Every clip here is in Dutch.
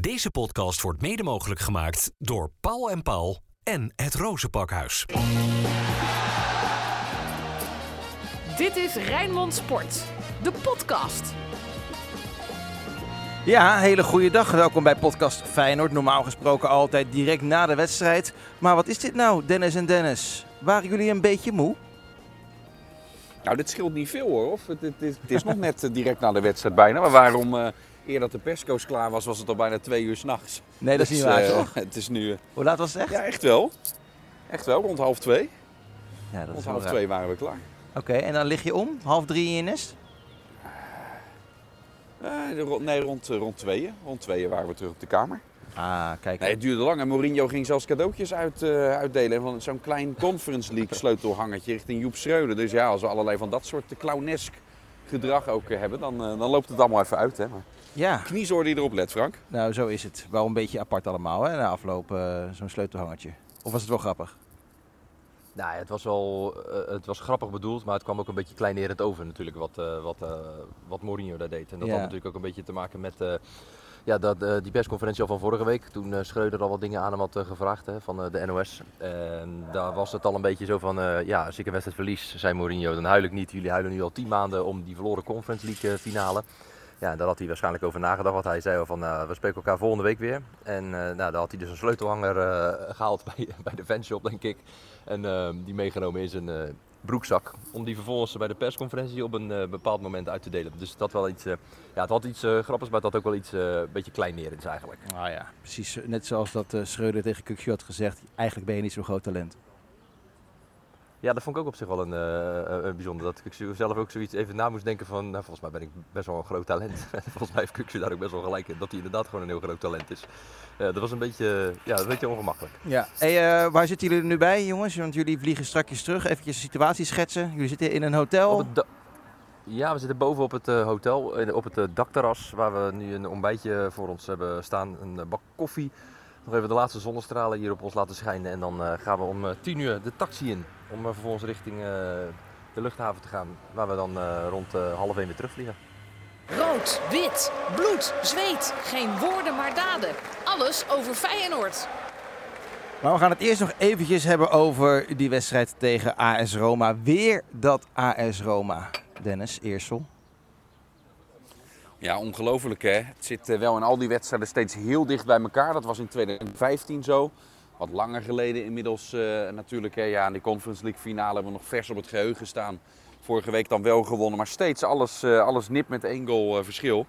Deze podcast wordt mede mogelijk gemaakt door Paul en Paul en het Rozenpakhuis. Dit is Rijnmond Sport, de podcast. Ja, hele goede dag. Welkom bij podcast Feyenoord. Normaal gesproken altijd direct na de wedstrijd. Maar wat is dit nou, Dennis en Dennis? Waren jullie een beetje moe? Nou, dit scheelt niet veel hoor. Of het, het, is, het is nog net eh, direct na de wedstrijd bijna. Maar waarom eh eer dat de persco's klaar was, was het al bijna twee uur s'nachts. Nee, dat is niet waar, toch? Het is nu... eh, Hoe laat was het echt? ja, echt wel. Echt wel, rond half twee. Ja, dat Rond half raar. twee waren we klaar. Oké, en dan lig je om, half drie in je nest? Eh, nee, rond, eh, rond tweeën. Rond tweeën waren we terug op de kamer. Ah, kijk. Nee, het duurde lang en Mourinho ging zelfs cadeautjes uit, eh, uitdelen. Van zo'n klein Conference League sleutelhangertje richting Joep Schreuder. Dus ja, als we allerlei van dat soort clownesk gedrag ook eh, hebben, dan, eh, dan loopt het allemaal even uit. Hè. Maar Ja, kniezoor die erop let, Frank. nou zo is het. Wel een beetje apart allemaal, hè, na afloop eh, zo'n sleutelhangertje. Of was het wel grappig? Nou, ja, het was wel het was grappig bedoeld, maar het kwam ook een beetje kleinerend over natuurlijk wat, eh, wat, eh, wat Mourinho daar deed. En dat Ja. had natuurlijk ook een beetje te maken met eh, ja, dat, eh, die persconferentie al van vorige week. Toen eh Schreuder al wat dingen aan hem had eh, gevraagd hè, van de NOS. Daar was het al een beetje zo van, ja, als ik een wedstrijd verlies, zei Mourinho, dan huil ik niet. Jullie huilen nu al tien maanden om die verloren Conference League finale. Ja, daar had hij waarschijnlijk over nagedacht. Want hij zei al van, we spreken elkaar volgende week weer. En eh, nou, daar had hij dus een sleutelhanger eh, gehaald bij, bij de fanshop, denk ik. En eh, die meegenomen eh, broekzak. Om die vervolgens bij de persconferentie op een eh, bepaald moment uit te delen. Dus dat wel iets, eh, ja, het had iets eh, grappigs, maar het had ook wel iets eh, een beetje kleinerends eigenlijk. Ah ja, precies. Net zoals dat eh Schreuder tegen Kukje had gezegd. Eigenlijk ben je niet zo'n groot talent. Ja, dat vond ik ook op zich wel een, eh, een bijzonder. Dat ik zelf ook zoiets even na moest denken van, nou, volgens mij ben ik best wel een groot talent. volgens mij heeft Kukje daar ook best wel gelijk in, dat hij inderdaad gewoon een heel groot talent is. Eh, dat was een beetje, ja, een beetje ongemakkelijk. Ja. Hey, eh, waar zitten jullie nu bij, jongens? Want jullie vliegen strakjes terug. Even de situatie schetsen. Jullie zitten in een hotel. Op het da- ja, we zitten boven op het eh, hotel, eh, op het eh, dakterras, waar we nu een ontbijtje voor ons hebben staan. Een eh, bak koffie. Nog even de laatste zonnestralen hier op ons laten schijnen. En dan eh, gaan we om eh, 10 uur de taxi in. Om vervolgens richting eh, de luchthaven te gaan. Waar we dan eh, rond eh, half 1 weer terugvliegen. Rood, wit, bloed, zweet. Geen woorden maar daden. Alles over Feyenoord. Maar we gaan het eerst nog eventjes hebben over die wedstrijd tegen AS Roma. Weer dat AS Roma. Dennis, Eersel. Ja, ongelooflijk hè. Het zit wel in al die wedstrijden steeds heel dicht bij elkaar. Dat was in 2015 zo. Wat langer geleden inmiddels eh, natuurlijk. Hè. Ja, in de Conference League finale hebben we nog vers op het geheugen staan. Vorige week dan wel gewonnen, maar steeds alles, eh, alles nip met één goal eh, verschil.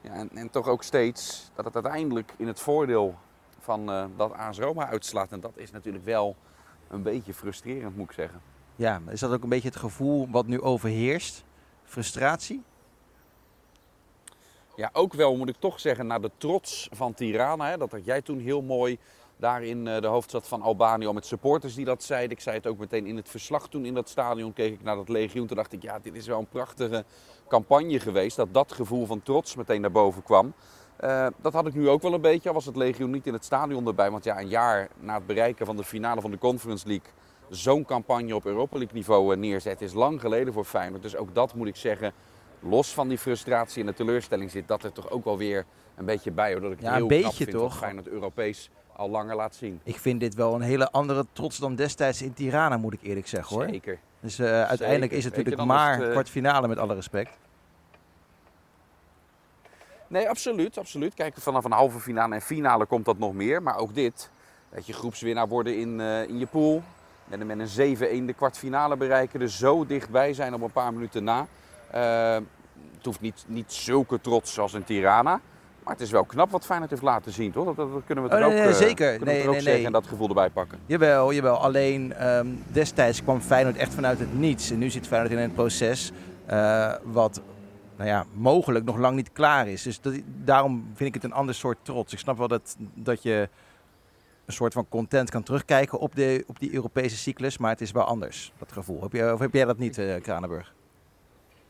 Ja, en, en toch ook steeds dat het uiteindelijk in het voordeel van dat AS Roma uitslaat. En dat is natuurlijk wel een beetje frustrerend moet ik zeggen. Ja, is dat ook een beetje het gevoel wat nu overheerst? Frustratie? Ja, ook wel moet ik toch zeggen naar de trots van Tirana. Hè, dat had jij toen heel mooi daar in eh, de hoofdstad van Albanië al met supporters die dat zeiden. Ik zei het ook meteen in het verslag toen in dat stadion keek ik naar dat legioen. Toen dacht ik, ja, dit is wel een prachtige campagne geweest. Dat dat gevoel van trots meteen naar boven kwam. Eh, dat had ik nu ook wel een beetje, al was het legioen niet in het stadion erbij. Want ja, een jaar na het bereiken van de finale van de Conference League... zo'n campagne op Europa League niveau eh, neerzetten is lang geleden voor Feyenoord. Dus ook dat moet ik zeggen, los van die frustratie en de teleurstelling zit dat er toch ook wel weer een beetje bij. Hoor, dat ik Ja, heel een beetje vind toch? wat Feyenoord Europees al langer laat zien. Ik vind dit wel een hele andere trots dan destijds in Tirana, moet ik eerlijk zeggen hoor. Zeker. Dus eh, uiteindelijk is het natuurlijk maar het, eh, kwartfinale met alle respect. Nee, absoluut, absoluut. Kijk, vanaf een halve finale en finale komt dat nog meer. Maar ook dit, dat je groepswinnaar worden in, eh, in je pool. Met, een- met een 7-1 de kwartfinale bereiken. Er zo dichtbij zijn op een paar minuten na. Eh, het hoeft niet, niet zulke trots als in Tirana. Maar het is wel knap wat Feyenoord heeft laten zien, toch? Dat, dat kunnen we Oh, er ook, nee, nee, eh, zeker. kunnen Nee, ook nee, zeggen nee. en dat gevoel erbij pakken. Jawel, jawel. Alleen ehm, destijds kwam Feyenoord echt vanuit het niets. En nu zit Feyenoord in een proces eh, wat nou ja, mogelijk nog lang niet klaar is. Dus dat, daarom vind ik het een ander soort trots. Ik snap wel dat, dat je een soort van content kan terugkijken op, de, op die Europese cyclus. Maar het is wel anders, dat gevoel. Heb, je, of heb jij dat niet, eh, Kranenburg?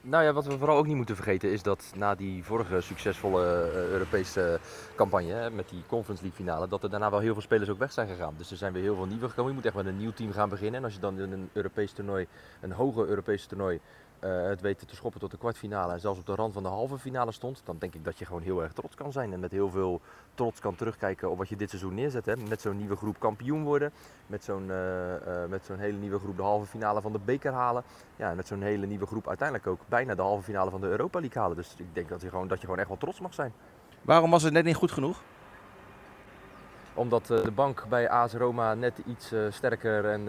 Nou ja, wat we vooral ook niet moeten vergeten is dat na die vorige succesvolle eh, Europese campagne met die Conference League finale, dat er daarna wel heel veel spelers ook weg zijn gegaan. Dus er zijn weer heel veel nieuwe gekomen. Je moet echt met een nieuw team gaan beginnen. En als je dan in een Europees toernooi, een hoger Europees toernooi, eh, het weten te schoppen tot de kwartfinale en zelfs op de rand van de halve finale stond, dan denk ik dat je gewoon heel erg trots kan zijn. En met heel veel trots kan terugkijken op wat je dit seizoen neerzet. Hè. Met zo'n nieuwe groep kampioen worden, met zo'n eh, eh, met zo'n hele nieuwe groep de halve finale van de beker halen. Ja, en met zo'n hele nieuwe groep uiteindelijk ook bijna de halve finale van de Europa League halen. Dus ik denk dat je gewoon, dat je gewoon echt wel trots mag zijn. Waarom was het net niet goed genoeg? Omdat de bank bij AS Roma net iets sterker en,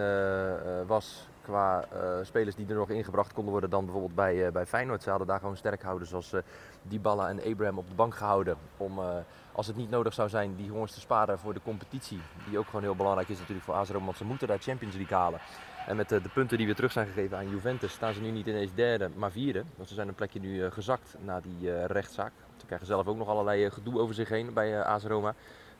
was qua eh, spelers die er nog ingebracht konden worden dan bijvoorbeeld bij, eh, bij Feyenoord. Ze hadden daar gewoon sterkhouders als eh Dybala en Abraham op de bank gehouden. Om, als het niet nodig zou zijn, die jongens te sparen voor de competitie. Die ook gewoon heel belangrijk is natuurlijk voor AS Roma, want ze moeten daar Champions League halen. En met eh, de punten die weer terug zijn gegeven aan Juventus staan ze nu niet ineens derde, maar vierde. Want ze zijn een plekje nu gezakt na die rechtszaak. Ze krijgen zelf ook nog allerlei gedoe over zich heen bij AS Roma.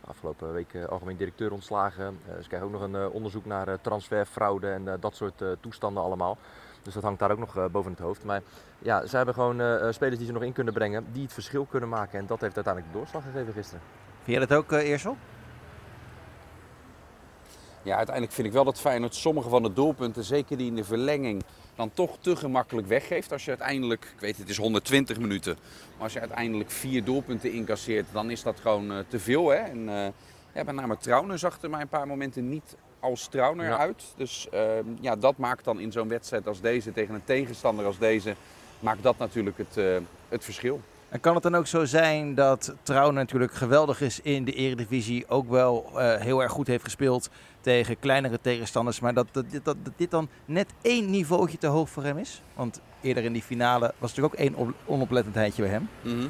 Afgelopen week eh, algemeen directeur ontslagen. Eh, ze krijgen ook nog een eh, onderzoek naar transferfraude en dat soort toestanden allemaal. Dus dat hangt daar ook nog boven het hoofd. Maar ja, ze hebben gewoon spelers die ze nog in kunnen brengen, die het verschil kunnen maken. En dat heeft uiteindelijk de doorslag gegeven gisteren. Vind jij dat ook, Eersel? Ja, uiteindelijk vind ik wel dat Feyenoord sommige van de doelpunten, zeker die in de verlenging, dan toch te gemakkelijk weggeeft. Als je uiteindelijk, ik weet het is 120 minuten, maar als je uiteindelijk vier doelpunten incasseert, dan is dat gewoon eh, te veel. Hè? En eh ja, met name Trauner zag er mij een paar momenten niet als Trauner Ja. uit. Dus ehm, ja, dat maakt dan in zo'n wedstrijd als deze, tegen een tegenstander als deze, maakt dat natuurlijk het, eh, het verschil. En kan het dan ook zo zijn dat Trouwen natuurlijk geweldig is in de Eredivisie, ook wel eh, heel erg goed heeft gespeeld tegen kleinere tegenstanders, maar dat, dat, dit- dan net één niveautje te hoog voor hem is? Want eerder in die finale was er ook één op- onoplettendheidje bij hem. Mhm.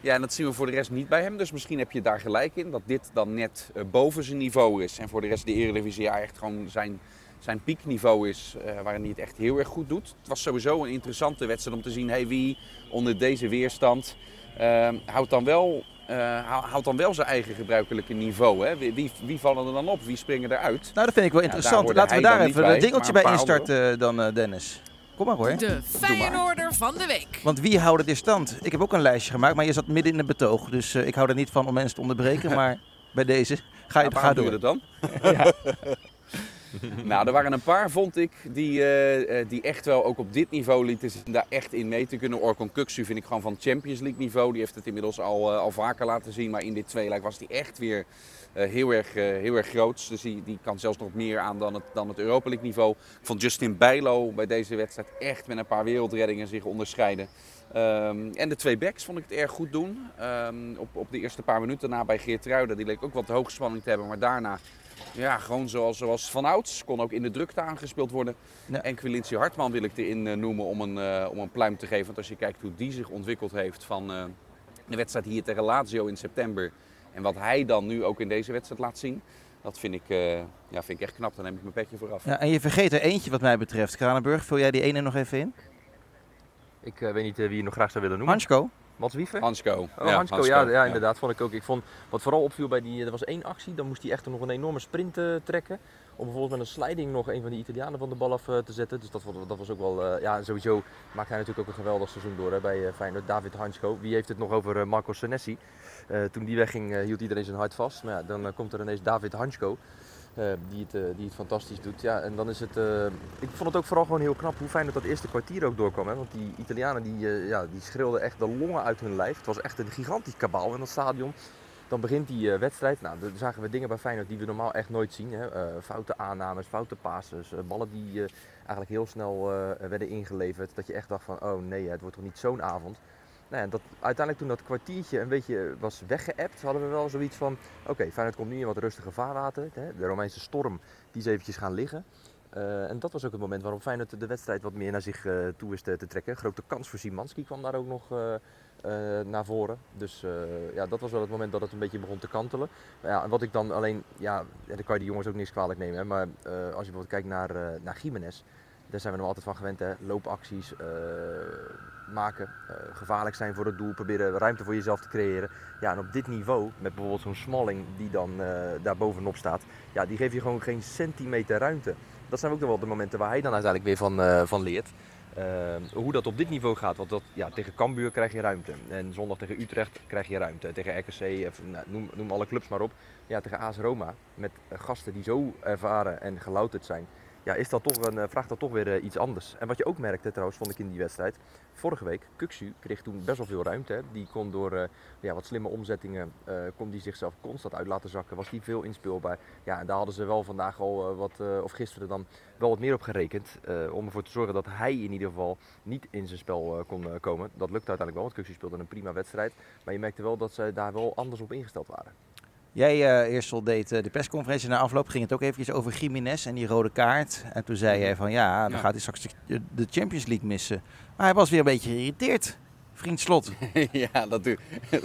Ja, en dat zien we voor de rest niet bij hem. Dus misschien heb je daar gelijk in dat dit dan net eh, boven zijn niveau is. En voor de rest de Eredivisie ja, echt gewoon zijn, zijn piekniveau is. eh, waarin hij het echt heel erg goed doet. Het was sowieso een interessante wedstrijd om te zien hey, wie onder deze weerstand eh, houdt, dan wel, eh, hou- houdt dan wel zijn eigen gebruikelijke niveau. Hè? Wie, wie, wie vallen er dan op? Wie springen eruit? Nou, dat vind ik wel Ja, interessant. Laten we daar dan even een dingeltje bij instarten dan, eh, Dennis. Kom maar hoor. De Feyenoorder van de week. Want wie houdt dit stand? Ik heb ook een lijstje gemaakt, maar je zat midden in het betoog. Dus eh, ik hou er niet van om mensen te onderbreken, maar bij deze ga je Nou, ga waarom doe je door. dat dan? nou, er waren een paar, vond ik, die, eh, eh, die echt wel ook op dit niveau lieten zien daar echt in mee te kunnen. Orkon Kuksu vind ik gewoon van Champions League niveau. Die heeft het inmiddels al, eh, al vaker laten zien. Maar in dit tweeluik was die echt weer heel, erg, heel erg groot. Dus die, die kan zelfs nog meer aan dan het, dan het Europa League niveau. Ik vond Justin Bijlo bij deze wedstrijd echt met een paar wereldreddingen zich onderscheiden. Ehm, en de twee backs vond ik het erg goed doen. Ehm, op, op de eerste paar minuten daarna bij Geert Ruiden. Die leek ook wat hoogspanning te hebben. Maar daarna, ja, gewoon zoals, zoals van ouds. Kon ook in de drukte aangespeeld worden. Ja. En Quilincy Hartman wil ik erin eh, noemen om een, eh, om een pluim te geven. Want als je kijkt hoe die zich ontwikkeld heeft van eh, de wedstrijd hier tegen Lazio in september. En wat hij dan nu ook in deze wedstrijd laat zien. Dat vind ik, eh, ja, vind ik echt knap. Daar neem ik mijn petje voor af. Ja, en je vergeet er eentje wat mij betreft. Kranenburg, vul jij die ene nog even in? Ik eh, weet niet wie je nog graag zou willen noemen. Hansko? Mats Wiever? Hansko. Oh, Hansko, ja, ja, inderdaad, vond ik ook. Ik vond, wat vooral opviel bij die, er was één actie, dan moest hij echt nog een enorme sprint eh, trekken. Om bijvoorbeeld met een sliding nog een van die Italianen van de bal af eh, te zetten. Dus dat, dat was ook wel, eh, ja, sowieso maakt hij natuurlijk ook een geweldig seizoen door hè, bij Feyenoord. David Hansko, wie heeft het nog over Marco Senesi? Toen die wegging hield iedereen zijn hart vast. Maar ja, dan komt er ineens David Hansko. Eh, die, het, eh, die het fantastisch doet. Ja, en dan is het. eh, ik vond het ook vooral gewoon heel knap hoe fijn dat dat eerste kwartier ook doorkwam. Hè? Want die Italianen die, ja, die schreeuwden echt de longen uit hun lijf. Het was echt een gigantisch kabaal in dat stadion. Dan begint die wedstrijd. Nou, dan zagen we dingen bij Feyenoord die we normaal echt nooit zien. Hè? Foute aannames, foute passes, ballen die eigenlijk heel snel werden ingeleverd. Dat je echt dacht van, oh nee, het wordt toch niet zo'n avond. Nou dat, uiteindelijk toen dat kwartiertje een beetje was weggeëpt, hadden we wel zoiets van... Oké, Feyenoord komt nu in wat rustige vaarwater. Hè? De Romeinse storm, die is eventjes gaan liggen. Eh, en dat was ook het moment waarop Feyenoord de wedstrijd wat meer naar zich eh, toe wist te, te trekken. Grote kans voor Simanski kwam daar ook nog eh, eh, naar voren. Dus eh, ja, dat was wel het moment dat het een beetje begon te kantelen. Maar ja, wat ik dan alleen, ja, dan kan je die jongens ook niks kwalijk nemen. Hè, maar eh, als je bijvoorbeeld kijkt naar, eh naar Jiménez, daar zijn we nog altijd van gewend. Hè? Loopacties eh, maken, eh, gevaarlijk zijn voor het doel, proberen ruimte voor jezelf te creëren. Ja, en op dit niveau, met bijvoorbeeld zo'n Smalling die dan eh, daar bovenop staat, ja, die geeft je gewoon geen centimeter ruimte. Dat zijn ook wel de momenten waar hij dan uiteindelijk weer van, eh, van leert. Hoe dat op dit niveau gaat, want dat, ja, tegen Cambuur krijg je ruimte. En zondag tegen Utrecht krijg je ruimte. Tegen RKC, of, nou, noem, noem alle clubs maar op. Ja, tegen AS Roma, met gasten die zo ervaren en gelouterd zijn. Ja, is dat toch een, eh, vraagt dat toch weer eh, iets anders. En wat je ook merkte trouwens, vond ik in die wedstrijd. Vorige week, Kuksu kreeg toen best wel veel ruimte. Hè. Die kon door eh, ja, wat slimme omzettingen, kon die zichzelf constant uit laten zakken. Was die veel inspeelbaar. Ja, en daar hadden ze wel vandaag al wat, of gisteren dan, wel wat meer op gerekend. om ervoor te zorgen dat hij in ieder geval niet in zijn spel kon komen. Dat lukte uiteindelijk wel, want Kuksu speelde een prima wedstrijd. Maar je merkte wel dat ze daar wel anders op ingesteld waren. Jij, eh Eersel, deed eh, de persconferentie na afloop. Ging het ook eventjes over Jiménez en die rode kaart. En toen zei jij van ja, dan Ja. gaat hij straks de, de Champions League missen. Maar hij was weer een beetje geïrriteerd. Vriend Slot. ja, dat, doet-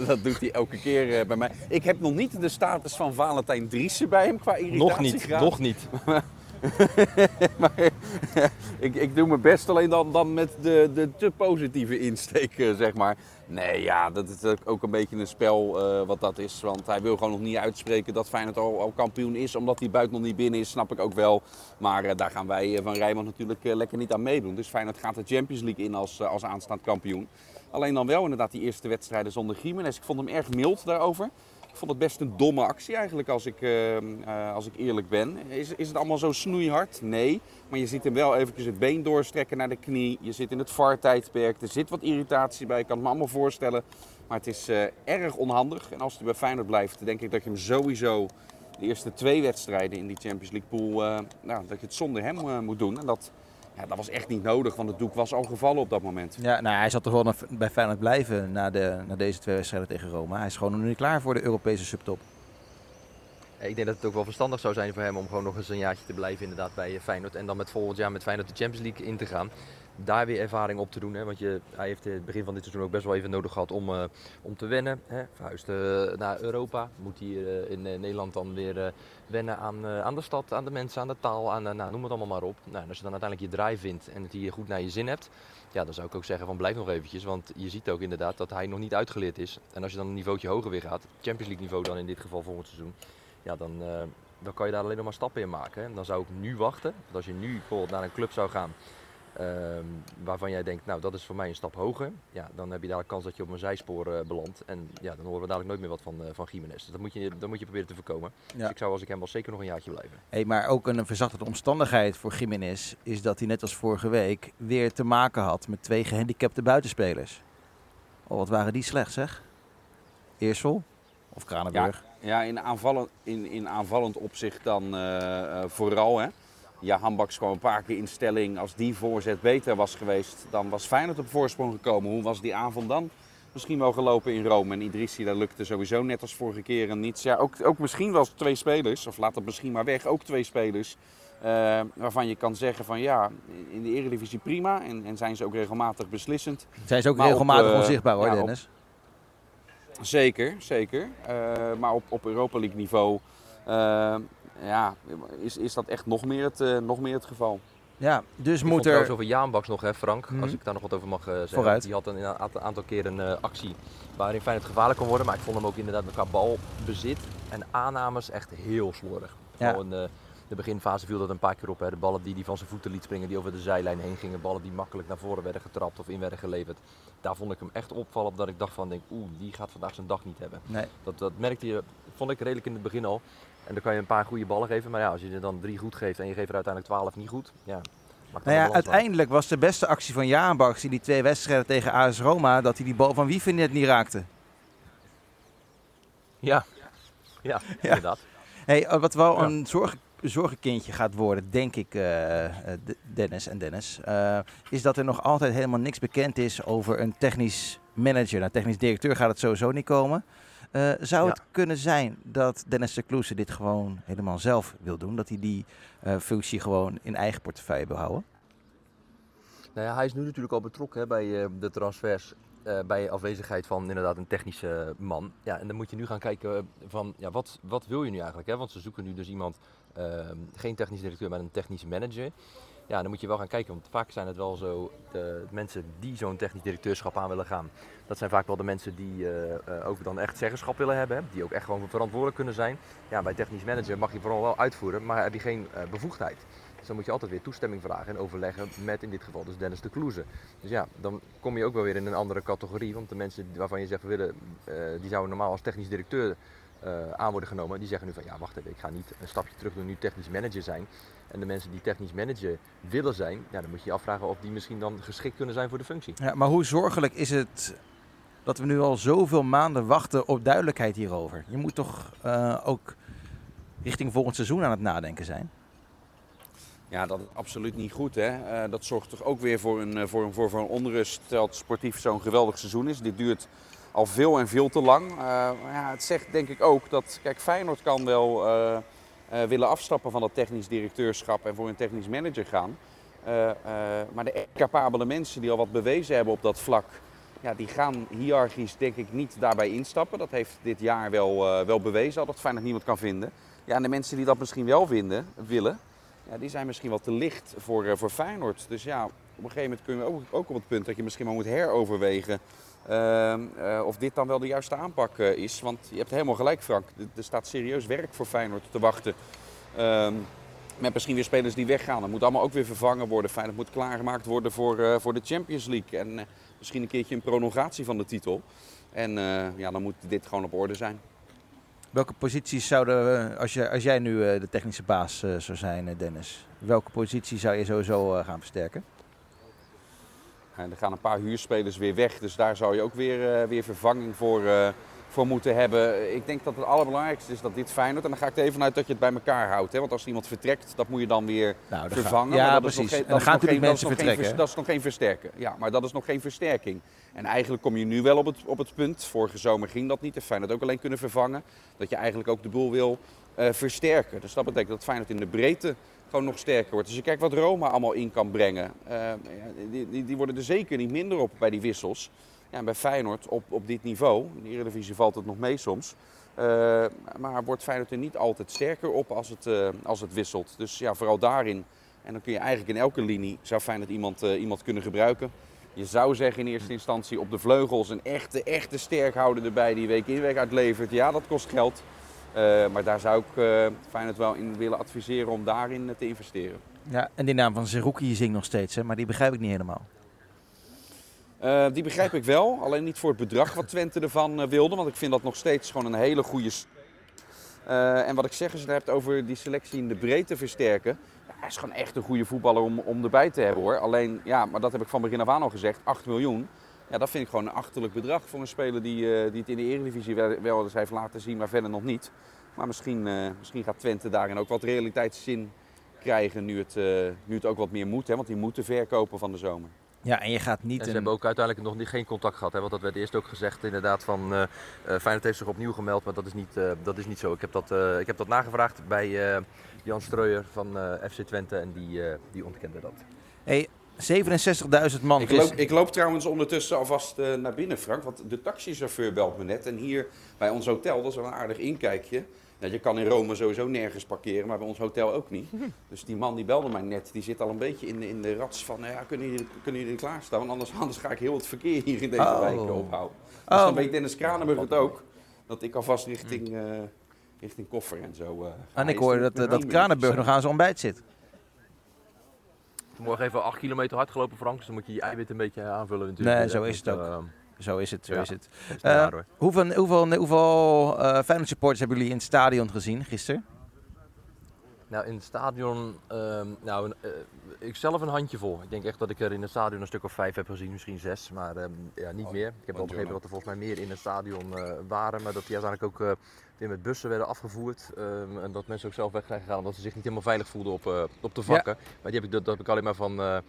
dat doet hij elke keer eh, bij mij. Ik heb nog niet de status van Valentijn Driessen bij hem qua irritatiegraad. nog niet. maar ik, ik doe mijn best alleen dan, dan met de, de te positieve insteek, eh, zeg maar. Nee, ja, dat is ook een beetje een spel eh, wat dat is. Want hij wil gewoon nog niet uitspreken dat Feyenoord al, kampioen is. Omdat die buit nog niet binnen is, snap ik ook wel. Maar eh, daar gaan wij van Rijnmond natuurlijk lekker niet aan meedoen. Dus Feyenoord gaat de Champions League in als, als aanstaand kampioen. Alleen dan wel inderdaad die eerste wedstrijden zonder Gimenez. Ik vond hem erg mild daarover. Ik vond het best een domme actie eigenlijk, als ik, eh, eh, als ik eerlijk ben. Is, is het allemaal zo snoeihard? Nee. Maar je ziet hem wel eventjes het been doorstrekken naar de knie. Je zit in het VAR-tijdperk. Er zit wat irritatie bij. Ik kan het me allemaal voorstellen. Maar het is eh, erg onhandig. En als hij bij Feyenoord blijft, denk ik dat je hem sowieso de eerste twee wedstrijden in die Champions League pool, eh, nou, dat je het zonder hem moet doen. En dat, ja, dat was echt niet nodig, want het doek was al gevallen op dat moment. Ja, nou, hij zal toch wel naar- bij Feyenoord blijven na, de, na deze twee wedstrijden tegen Roma. Hij is gewoon nog niet klaar voor de Europese subtop. Ja, Ik denk dat het ook wel verstandig zou zijn voor hem om gewoon nog eens een jaartje te blijven inderdaad bij Feyenoord. En dan met volgend jaar met Feyenoord de Champions League in te gaan. Daar weer ervaring op te doen. Hè? Want je, hij heeft in het begin van dit seizoen ook best wel even nodig gehad om, eh, om te wennen. Hè? Eh, naar Europa. Moet hier eh, in Nederland dan weer wennen aan, aan de stad, aan de mensen, aan de taal. Aan, nou, noem het allemaal maar op. Nou, en als je dan uiteindelijk je draai vindt en het hier goed naar je zin hebt. Ja, dan zou ik ook zeggen van blijf nog eventjes. Want je ziet ook inderdaad dat hij nog niet uitgeleerd is. En als je dan een niveautje hoger weer gaat. Champions League niveau dan in dit geval volgend seizoen ja, dan, dan kan je daar alleen nog maar stappen in maken. hè. Dan zou ik nu wachten. Want als je nu bijvoorbeeld naar een club zou gaan ehm, waarvan jij denkt, nou dat is voor mij een stap hoger. Ja, dan heb je daar kans dat je op een zijspoor eh, belandt. En ja, dan horen we dadelijk nooit meer wat van, eh van Gimenez. Dus dat moet, je, dat moet je proberen te voorkomen. Ja. Dus ik zou als ik hem was zeker nog een jaartje blijven. Hey, maar ook een verzachtende omstandigheid voor Jiménez is dat hij net als vorige week weer te maken had met twee gehandicapte buitenspelers. Oh, wat waren die slecht zeg? Eersel of Kranenburg? Ja, in aanvallend, in, in aanvallend opzicht dan eh, vooral. Hè. Ja, Hambaks kwam een paar keer in stelling. Als die voorzet beter was geweest, dan was Feyenoord op voorsprong gekomen. Hoe was die avond dan? Misschien wel gelopen in Rome. En Idrissi, dat lukte sowieso net als vorige keer en niets. Ja, ook, ook misschien wel twee spelers, of laat het misschien maar weg, ook twee spelers. eh, waarvan je kan zeggen van ja, in de Eredivisie prima. En, en zijn ze ook regelmatig beslissend. Zijn ze ook Maar op, regelmatig eh, onzichtbaar hoor, ja, op- Dennis? Zeker, zeker. Eh, maar op, op Europa League niveau ja, is, is dat echt nog meer het, eh, nog meer het geval. Ja, dus Ik moet er... over Jaanbaks nog, hè, Frank, Mhm. als ik daar nog wat over mag eh, zeggen. Vooruit. Die had een, een aantal, keer een eh, actie waarin Feyenoord gevaarlijk kon worden. Maar ik vond hem ook inderdaad met qua balbezit en aannames echt heel slordig. Ja. De, de beginfase viel dat een paar keer op. Hè. De ballen die hij van zijn voeten liet springen, die over de zijlijn heen gingen. Ballen die makkelijk naar voren werden getrapt of in werden geleverd. Daar vond ik hem echt opvallen dat ik dacht van, denk, oeh, die gaat vandaag zijn dag niet hebben. Nee. Dat, dat merkte je, vond ik redelijk in het begin al. En dan kan je een paar goede ballen geven. Maar ja, als je er dan drie goed geeft en je geeft er uiteindelijk twaalf niet goed. Ja, Nou ja, uiteindelijk was de beste actie van Jaanbaks in die twee wedstrijden tegen AS Roma dat hij die bal van Wieven net niet raakte. Ja, ja, inderdaad. Hey, eh, wat wel Ja. een zorg, zorgenkindje gaat worden, denk ik, eh, eh, Dennis en Dennis, is dat er nog altijd helemaal niks bekend is over een technisch manager. Nou, technisch directeur gaat het sowieso niet komen. Eh, zou Ja. het kunnen zijn dat Dennis de Kloese dit gewoon helemaal zelf wil doen? Dat hij die eh, functie gewoon in eigen portefeuille wil houden? Nou ja, hij is nu natuurlijk al betrokken hè, bij eh, de transfers. eh, bij afwezigheid van inderdaad een technische man. Ja, en dan moet je nu gaan kijken eh, van ja, wat, wat wil je nu eigenlijk? Hè? Want ze zoeken nu dus iemand, eh, geen technisch directeur, maar een technisch manager. Ja, dan moet je wel gaan kijken, want vaak zijn het wel zo de mensen die zo'n technisch directeurschap aan willen gaan. Dat zijn vaak wel de mensen die eh, eh, ook dan echt zeggenschap willen hebben, die ook echt gewoon verantwoordelijk kunnen zijn. Ja, bij technisch manager mag je vooral wel uitvoeren, maar heb je geen eh, bevoegdheid. Dus dan moet je altijd weer toestemming vragen en overleggen met in dit geval dus Dennis de Kloeze. Dus ja, dan kom je ook wel weer in een andere categorie. Want de mensen waarvan je zegt willen, die zouden normaal als technisch directeur eh, aan worden genomen, die zeggen nu van ja, wacht even, ik ga niet een stapje terug doen, nu technisch manager zijn. En de mensen die technisch manager willen zijn, ja, dan moet je je afvragen of die misschien dan geschikt kunnen zijn voor de functie. Ja, maar hoe zorgelijk is het dat we nu al zoveel maanden wachten op duidelijkheid hierover? Je moet toch eh, ook richting volgend seizoen aan het nadenken zijn? Ja, dat is absoluut niet goed. Hè? Eh, dat zorgt toch ook weer voor een, voor een, voor, voor een onrust terwijl het sportief zo'n geweldig seizoen is. Dit duurt al veel en veel te lang. Uh, ja, het zegt denk ik ook dat, kijk, Feyenoord kan wel willen afstappen van dat technisch directeurschap en voor een technisch manager gaan. maar de capabele mensen die al wat bewezen hebben op dat vlak, ja, die gaan hiërarchisch denk ik niet daarbij instappen. Dat heeft dit jaar wel, wel bewezen, al dat Feyenoord niemand kan vinden. Ja, en de mensen die dat misschien wel vinden, willen, ja, die zijn misschien wat te licht voor, voor Feyenoord. Dus ja, op een gegeven moment kun je ook, ook op het punt dat je misschien maar moet heroverwegen of dit dan wel de juiste aanpak is. Want je hebt helemaal gelijk, Frank. Er staat serieus werk voor Feyenoord te wachten. Ehm, met misschien weer spelers die weggaan. Dat moet allemaal ook weer vervangen worden. Feyenoord moet klaargemaakt worden voor, voor de Champions League. En misschien een keertje een prolongatie van de titel. En ja, dan moet dit gewoon op orde zijn. Welke posities zouden, als, je, als jij nu eh, de technische baas eh, zou zijn, eh, Dennis, welke positie zou je sowieso gaan versterken? Er gaan een paar huurspelers weer weg, dus daar zou je ook weer, weer vervanging voor, voor moeten hebben. Ik denk dat het allerbelangrijkste is dat dit Feyenoord, en dan ga ik er even uit dat je het bij elkaar houdt. Hè? Want als iemand vertrekt, dat moet je dan weer nou, vervangen. ja, dat precies. Is nog, en dan gaan natuurlijk mensen vertrekken. Geen, dat is nog geen versterken. Ja, maar dat is nog geen versterking. En eigenlijk kom je nu wel op het, op het punt, vorige zomer ging dat niet, de Feyenoord ook alleen kunnen vervangen, dat je eigenlijk ook de boel wil uh, versterken. Dus dat betekent dat Feyenoord in de breedte gewoon nog sterker wordt. Dus je kijkt wat Roma allemaal in kan brengen. Uh, die, die, die, worden er zeker niet minder op bij die wissels. Ja, bij Feyenoord op, op dit niveau, in de Eredivisie valt het nog mee soms. Uh, maar wordt Feyenoord er niet altijd sterker op als het, uh, als het wisselt. Dus ja, vooral daarin. En dan kun je eigenlijk in elke linie, zou Feyenoord iemand, iemand kunnen gebruiken. Je zou zeggen in eerste instantie op de vleugels een echte, echte sterkhouder erbij die week in week uitlevert. Ja, dat kost geld. Maar daar zou ik Feyenoord wel in willen adviseren om daarin te investeren. Ja, en die naam van Zerouki zingt nog steeds, hè? maar die begrijp ik niet helemaal. Uh, die begrijp ik wel, alleen niet voor het bedrag wat Twente ervan wilde. Want ik vind dat nog steeds gewoon een hele goede. Uh, en wat ik zeg, als je het hebt over die selectie in de breedte versterken. Ja, hij is gewoon echt een goede voetballer om, om erbij te hebben hoor. Alleen, ja, maar dat heb ik van begin af aan al gezegd: 8 miljoen. Ja, dat vind ik gewoon een achterlijk bedrag voor een speler die, die het in de Eredivisie wel, wel eens heeft laten zien, maar verder nog niet. Maar misschien, misschien gaat Twente daarin ook wat realiteitszin krijgen nu het, nu het ook wat meer moet. Hè, want die moeten verkopen van de zomer. Ja, en je gaat niet... En ze hebben ook uiteindelijk nog niet, geen contact gehad. Hè? Want dat werd eerst ook gezegd inderdaad van... Uh, Feyenoord heeft zich opnieuw gemeld, maar dat is niet, uh, dat is niet zo. Ik heb dat, uh, ik heb dat nagevraagd bij Jan Streuer van FC Twente en die, die ontkende dat. Hey, 67.000 man. Ik loop, ik loop, trouwens ondertussen alvast naar binnen, Frank. Want de taxichauffeur belt me net. En hier bij ons hotel, dat is wel een aardig inkijkje... Ja, je kan in Rome sowieso nergens parkeren, maar bij ons hotel ook niet. Dus die man die belde mij net, die zit al een beetje in de, in de rats van, nou ja, kunnen jullie, kunnen jullie klaarstaan? Want anders, anders ga ik heel het verkeer hier in deze oh. wijk ophouden. Dus oh. dan weet Dennis Kranenburg het ook, dat ik alvast richting, uh, richting koffer en zo uh, En ik hoor dat, dat Kranenburg nog aan zijn ontbijt zit. Morgen even 8 kilometer hard gelopen, Frank, dus dan moet je je eiwit een beetje aanvullen natuurlijk. Nee, zo is het ook. Uh, zo is het, zo is het. Uh, hoeveel hoeveel, hoeveel uh, Feyenoord supporters hebben jullie in het stadion gezien gisteren? Nou, in het stadion, uh, nou, uh, ik zelf een handje vol. Ik denk echt dat ik er in het stadion een stuk of vijf heb gezien, misschien zes, maar um, ja, niet oh, meer. Ik heb wel begrepen dat er volgens mij meer in het stadion uh, waren, maar dat die uiteindelijk ook weer met bussen werden afgevoerd. Um, en dat mensen ook zelf weg zijn gegaan omdat ze zich niet helemaal veilig voelden op, op de vakken. Ja. Maar die heb ik, dat, dat heb ik alleen maar van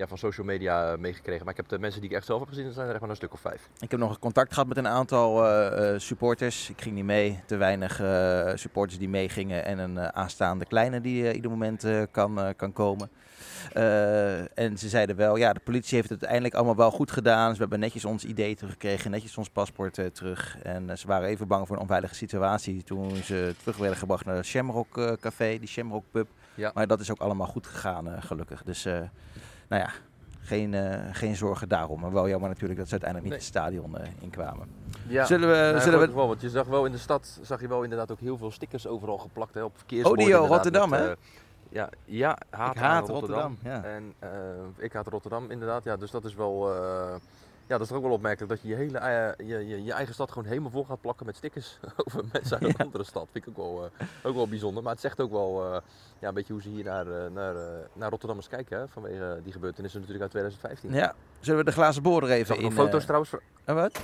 ja, van social media meegekregen. Maar ik heb de mensen die ik echt zelf heb gezien, dat zijn er echt maar een stuk of vijf. Ik heb nog contact gehad met een aantal uh, supporters. Ik ging niet mee. Te weinig uh, supporters die meegingen. En een uh, aanstaande kleine die ieder moment kan, kan komen. en ze zeiden wel, ja, de politie heeft het uiteindelijk allemaal wel goed gedaan. Ze hebben netjes ons ID teruggekregen, netjes ons paspoort terug. En ze waren even bang voor een onveilige situatie toen ze terug werden gebracht naar het Shamrock Café, die Shamrock Pub. Ja. Maar dat is ook allemaal goed gegaan, gelukkig. Dus nou ja, geen, uh, geen zorgen daarom. Maar wel jammer natuurlijk dat ze uiteindelijk niet het stadion uh, inkwamen. Ja, zullen we, nou, zullen we... Wel, want je zag wel in de stad zag je wel inderdaad ook heel veel stickers overal geplakt hè, op verkeersborden. Odio Rotterdam, hè? Uh, ja, ja haat, ik haat Rotterdam. Rotterdam. Ja. En ik haat Rotterdam inderdaad. Ja, dus dat is wel ja, dat is toch ook wel opmerkelijk dat je je, hele, eh, je, je, je eigen stad gewoon helemaal vol gaat plakken met stickers over mensen uit een andere stad. Vind ik ook wel, eh, ook wel bijzonder. Maar het zegt ook wel eh, ja, een beetje hoe ze hier naar, naar, naar Rotterdammers kijken hè, vanwege die gebeurtenissen natuurlijk uit 2015. Ja, zullen we de glazen boor Ik even in... nog foto's trouwens. en wat?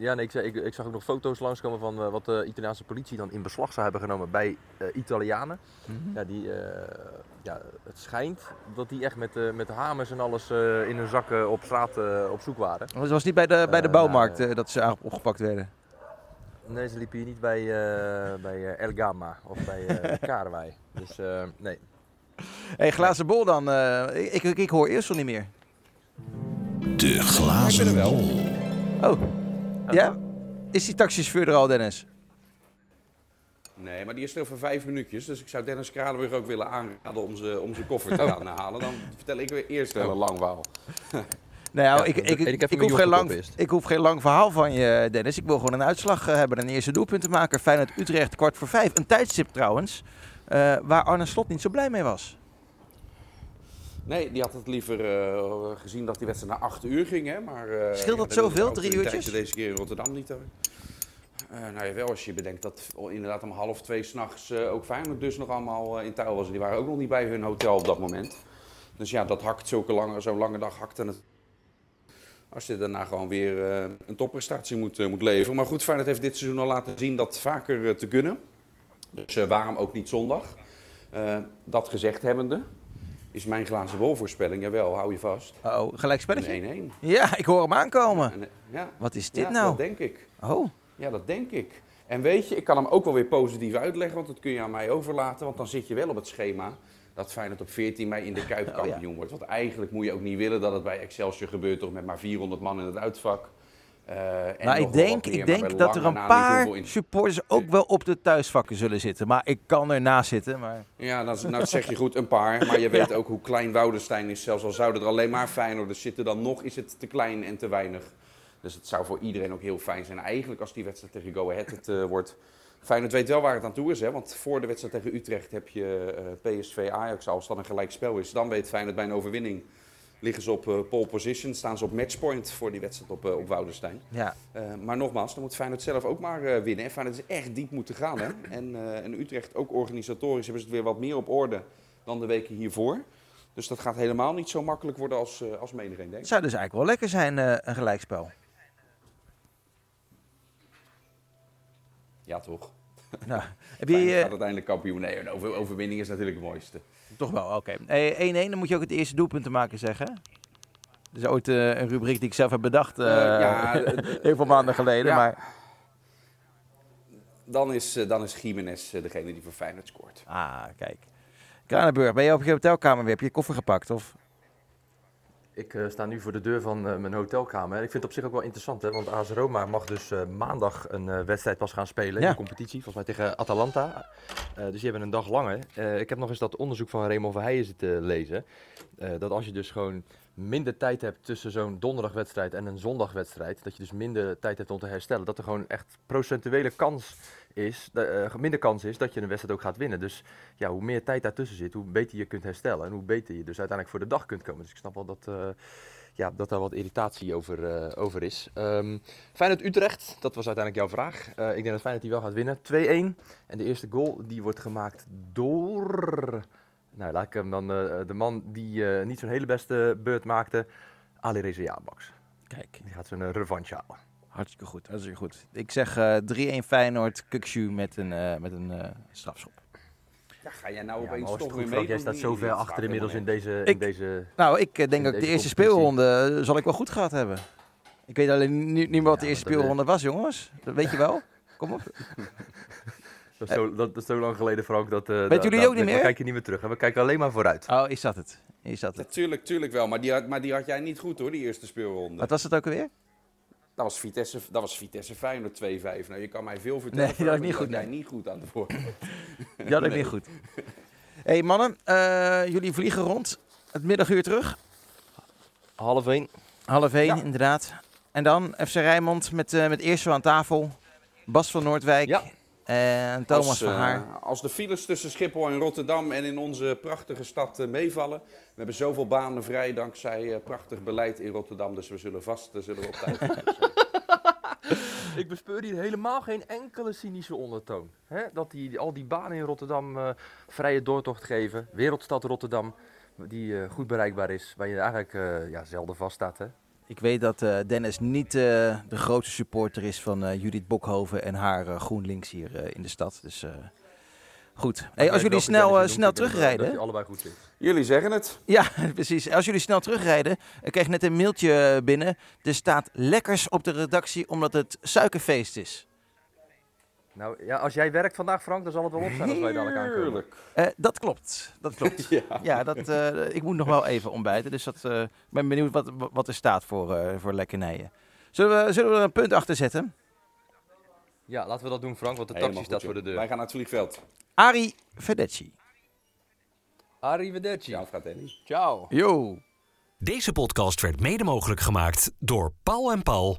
Ja, nee, ik, zei- ik, ik zag ook nog foto's langskomen van eh, wat de Italiaanse politie dan in beslag zou hebben genomen bij eh, Italianen. Mhm. Ja, die, eh, ja, het schijnt dat die echt met, eh, met hamers en alles eh, in hun zakken op straat eh, op zoek waren. Was was niet bij de, bij de bouwmarkt nou, eh, dat ze opgepakt werden? Nee, ze liepen hier niet bij, eh, bij eh, El Gamma of bij eh Karwei. Dus eh, nee. hey, glazen bol dan. eh, ik, ik, ik hoor eerst al niet meer. De glazen wel. bol. Oh, ja? Is die taxichauffeur er al, Dennis? Nee, maar die is er voor vijf minuutjes. Dus ik zou Dennis Kralenburg ook willen aanraden om zijn om zijn koffer te gaan halen. Dan vertel ik weer eerst wel een lang verhaal. Nou, Ja, ik, ik, ik hoef geen lang, ik hoef geen lang verhaal van je, Dennis. Ik wil gewoon een uitslag eh, hebben. Een eerste doelpuntenmaker. Feyenoord Utrecht, kwart voor vijf. Een tijdstip trouwens, eh, waar Arne Slot niet zo blij mee was. Nee, die had het liever eh, gezien dat die wedstrijd naar acht uur ging. Hè? Maar, eh, Scheelt dat de zoveel, drie uurtjes? Deze keer in Rotterdam niet. hoor. Eh, nou ja, wel als je bedenkt dat inderdaad om half twee s'nachts uh, ook Feyenoord dus nog allemaal in touw was. En die waren ook nog niet bij hun hotel op dat moment. Dus ja, dat hakt zulke lange, zo'n lange dag hakte het. Als je daarna gewoon weer een topprestatie moet, moet leveren. Maar goed, Feyenoord heeft dit seizoen al laten zien dat vaker te kunnen. Dus waarom ook niet zondag? Dat gezegd hebbende, is mijn glazen bolvoorspelling, jawel, hou je vast. Oh, gelijkspelletje? Een 1-1. Ja, ik hoor hem aankomen. En, Ja, Wat is dit ja, nou? dat denk ik. Oh, Ja, dat denk ik. En weet je, ik kan hem ook wel weer positief uitleggen, want dat kun je aan mij overlaten. Want dan zit je wel op het schema dat Feyenoord op 14 mei in de Kuip Oh, ja. kampioen wordt. Want eigenlijk moet je ook niet willen dat het bij Excelsior gebeurt, toch met maar 400 man in het uitvak. Eh, en maar nog ik denk, meer, ik denk dat er een paar supporters ook wel op de thuisvakken zullen zitten. Maar ik kan ernaast zitten. Maar... Ja, dat, nou, dat zeg je goed, een paar. Maar je weet ook hoe klein Woudenstein is. Zelfs al zouden er alleen maar Feyenoorders zitten, dan nog is het te klein en te weinig. Dus het zou voor iedereen ook heel fijn zijn. Eigenlijk als die wedstrijd tegen Go Ahead het eh, wordt. Feyenoord weet wel waar het aan toe is. Hè? Want voor de wedstrijd tegen Utrecht heb je eh, PSV Ajax. Als dat een gelijk spel is, dan weet Feyenoord bij een overwinning. Liggen ze op eh, pole position, staan ze op matchpoint voor die wedstrijd op, eh, op Woudenstein. Ja, Eh, maar nogmaals, dan moet Feyenoord zelf ook maar winnen. En Feyenoord is echt diep moeten gaan. Hè? En, en Utrecht, ook organisatorisch, hebben ze het weer wat meer op orde dan de weken hiervoor. Dus dat gaat helemaal niet zo makkelijk worden als, als het denkt. zou dus eigenlijk wel lekker zijn, een gelijkspel. Ja, toch? Nou, heb je, gaat uiteindelijk kampioen. Nee, een overwinning is natuurlijk het mooiste. Toch wel, oké. Hey, 1-1, dan moet je ook het eerste doelpunt te maken zeggen. Dat is ooit eh, een rubriek die ik zelf heb bedacht. eh, Eh, ja, heel veel maanden geleden. ja. Maar, Dan is, dan is Jiménez degene die voor Feyenoord scoort. ah, kijk. Kranenburg, ben je op je hotelkamer weer? Heb je je koffer gepakt? Of? Ik eh, sta nu voor de deur van eh, mijn hotelkamer. Ik vind het op zich ook wel interessant, hè, want AS Roma mag dus eh, maandag een wedstrijd pas gaan spelen Ja. in de competitie. Volgens mij tegen Atalanta. Dus die hebben een dag langer. Ik heb nog eens dat onderzoek van Raymond Verheijen zitten lezen. Dat als je dus gewoon minder tijd hebt tussen zo'n donderdagwedstrijd en een zondagwedstrijd, dat je dus minder tijd hebt om te herstellen, dat er gewoon echt procentuele kans is, eh, minder kans is dat je een wedstrijd ook gaat winnen. Dus ja, hoe meer tijd daartussen zit, hoe beter je kunt herstellen en hoe beter je dus uiteindelijk voor de dag kunt komen. Dus ik snap wel dat, eh, ja, dat daar wat irritatie over, eh, over is. Ehm Feyenoord-Utrecht, dat was uiteindelijk jouw vraag. Ik denk dat Feyenoord die wel gaat winnen. 2-1. En de eerste goal die wordt gemaakt door... Nou, laat ik hem dan... eh, de man die eh, niet zo'n hele beste beurt maakte. Ali Reza Jabaks. Kijk, Die gaat zo'n eh, revanche halen. hartstikke goed. Hartstikke goed. Ik zeg eh 3-1 Feyenoord, Kukshu met een, eh, met een eh, strafschop. Ja, ga jij nou Ja, opeens als toch weer mee? Jij staat zo ver achter inmiddels in deze, in deze... Nou, ik denk dat de eerste competitie. speelronde zal ik wel goed gehad hebben. Ik weet alleen niet, niet meer wat de Ja, eerste speelronde was, jongens. Dat weet je wel. Kom op. Dat is, zo, dat is zo lang geleden, Frank, dat... eh, Weten da- jullie da- ook niet we meer? kijken niet meer terug. hè. We kijken alleen maar vooruit. Oh, is dat het? Is dat het? tuurlijk, tuurlijk wel. Maar die, had, maar die had jij niet goed hoor, die eerste speelronde. Wat was het ook alweer? Dat was Vitesse, dat was Vitesse Feyenoord 2-5. Nou, je kan mij veel vertellen. Nee, dat had ik niet goed, had jij nee. niet goed aan de voor. Ja, dat is niet goed. hey, mannen, eh, jullie vliegen rond. Het middaguur terug. Half één. Half één, Ja. inderdaad. En dan FC Rijnmond met, eh met Eersel aan tafel. Bas van Noordwijk. Ja. En Thomas als, van eh, Haar. als de files tussen Schiphol en Rotterdam en in onze prachtige stad eh, meevallen. We hebben zoveel banen vrij dankzij eh, prachtig beleid in Rotterdam. Dus we zullen vast eh, zullen we op tijd zijn. Ik bespeur hier helemaal geen enkele cynische ondertoon. Hè? Dat die, al die banen in Rotterdam eh, vrije doortocht geven. Wereldstad Rotterdam, die eh, goed bereikbaar is. Waar je eigenlijk eh, ja, zelden vast staat. Hè? Ik weet dat eh, Dennis niet eh, de grootste supporter is van eh, Judith Bokhoven en haar GroenLinks hier eh, in de stad. Dus eh, goed. Hey, als jullie snel, snel dat- Dat terugrijden. je allebei goed zit. Jullie zeggen het. Ja, precies. Als jullie snel terugrijden, ik kreeg net een mailtje binnen. Er staat lekkers op de redactie omdat het suikerfeest is. Nou ja, als jij werkt vandaag Frank, dan zal het wel op zijn als wij dadelijk aankomen. Heerlijk. Eh, dat klopt. Dat klopt. Ja. Ja, dat, eh, ik moet nog wel even ontbijten. Dus dat, eh, ik ben benieuwd wat, wat er staat voor, eh, voor lekkernijen. Zullen we, zullen we er een punt achter zetten? Ja, laten we dat doen Frank, want de taxi staat voor de deur. Wij gaan naar het vliegveld. Ari Fedecci. Arrivederci. Ciao, fratelli. Ciao. Yo. Deze podcast werd mede mogelijk gemaakt door Paul en Paul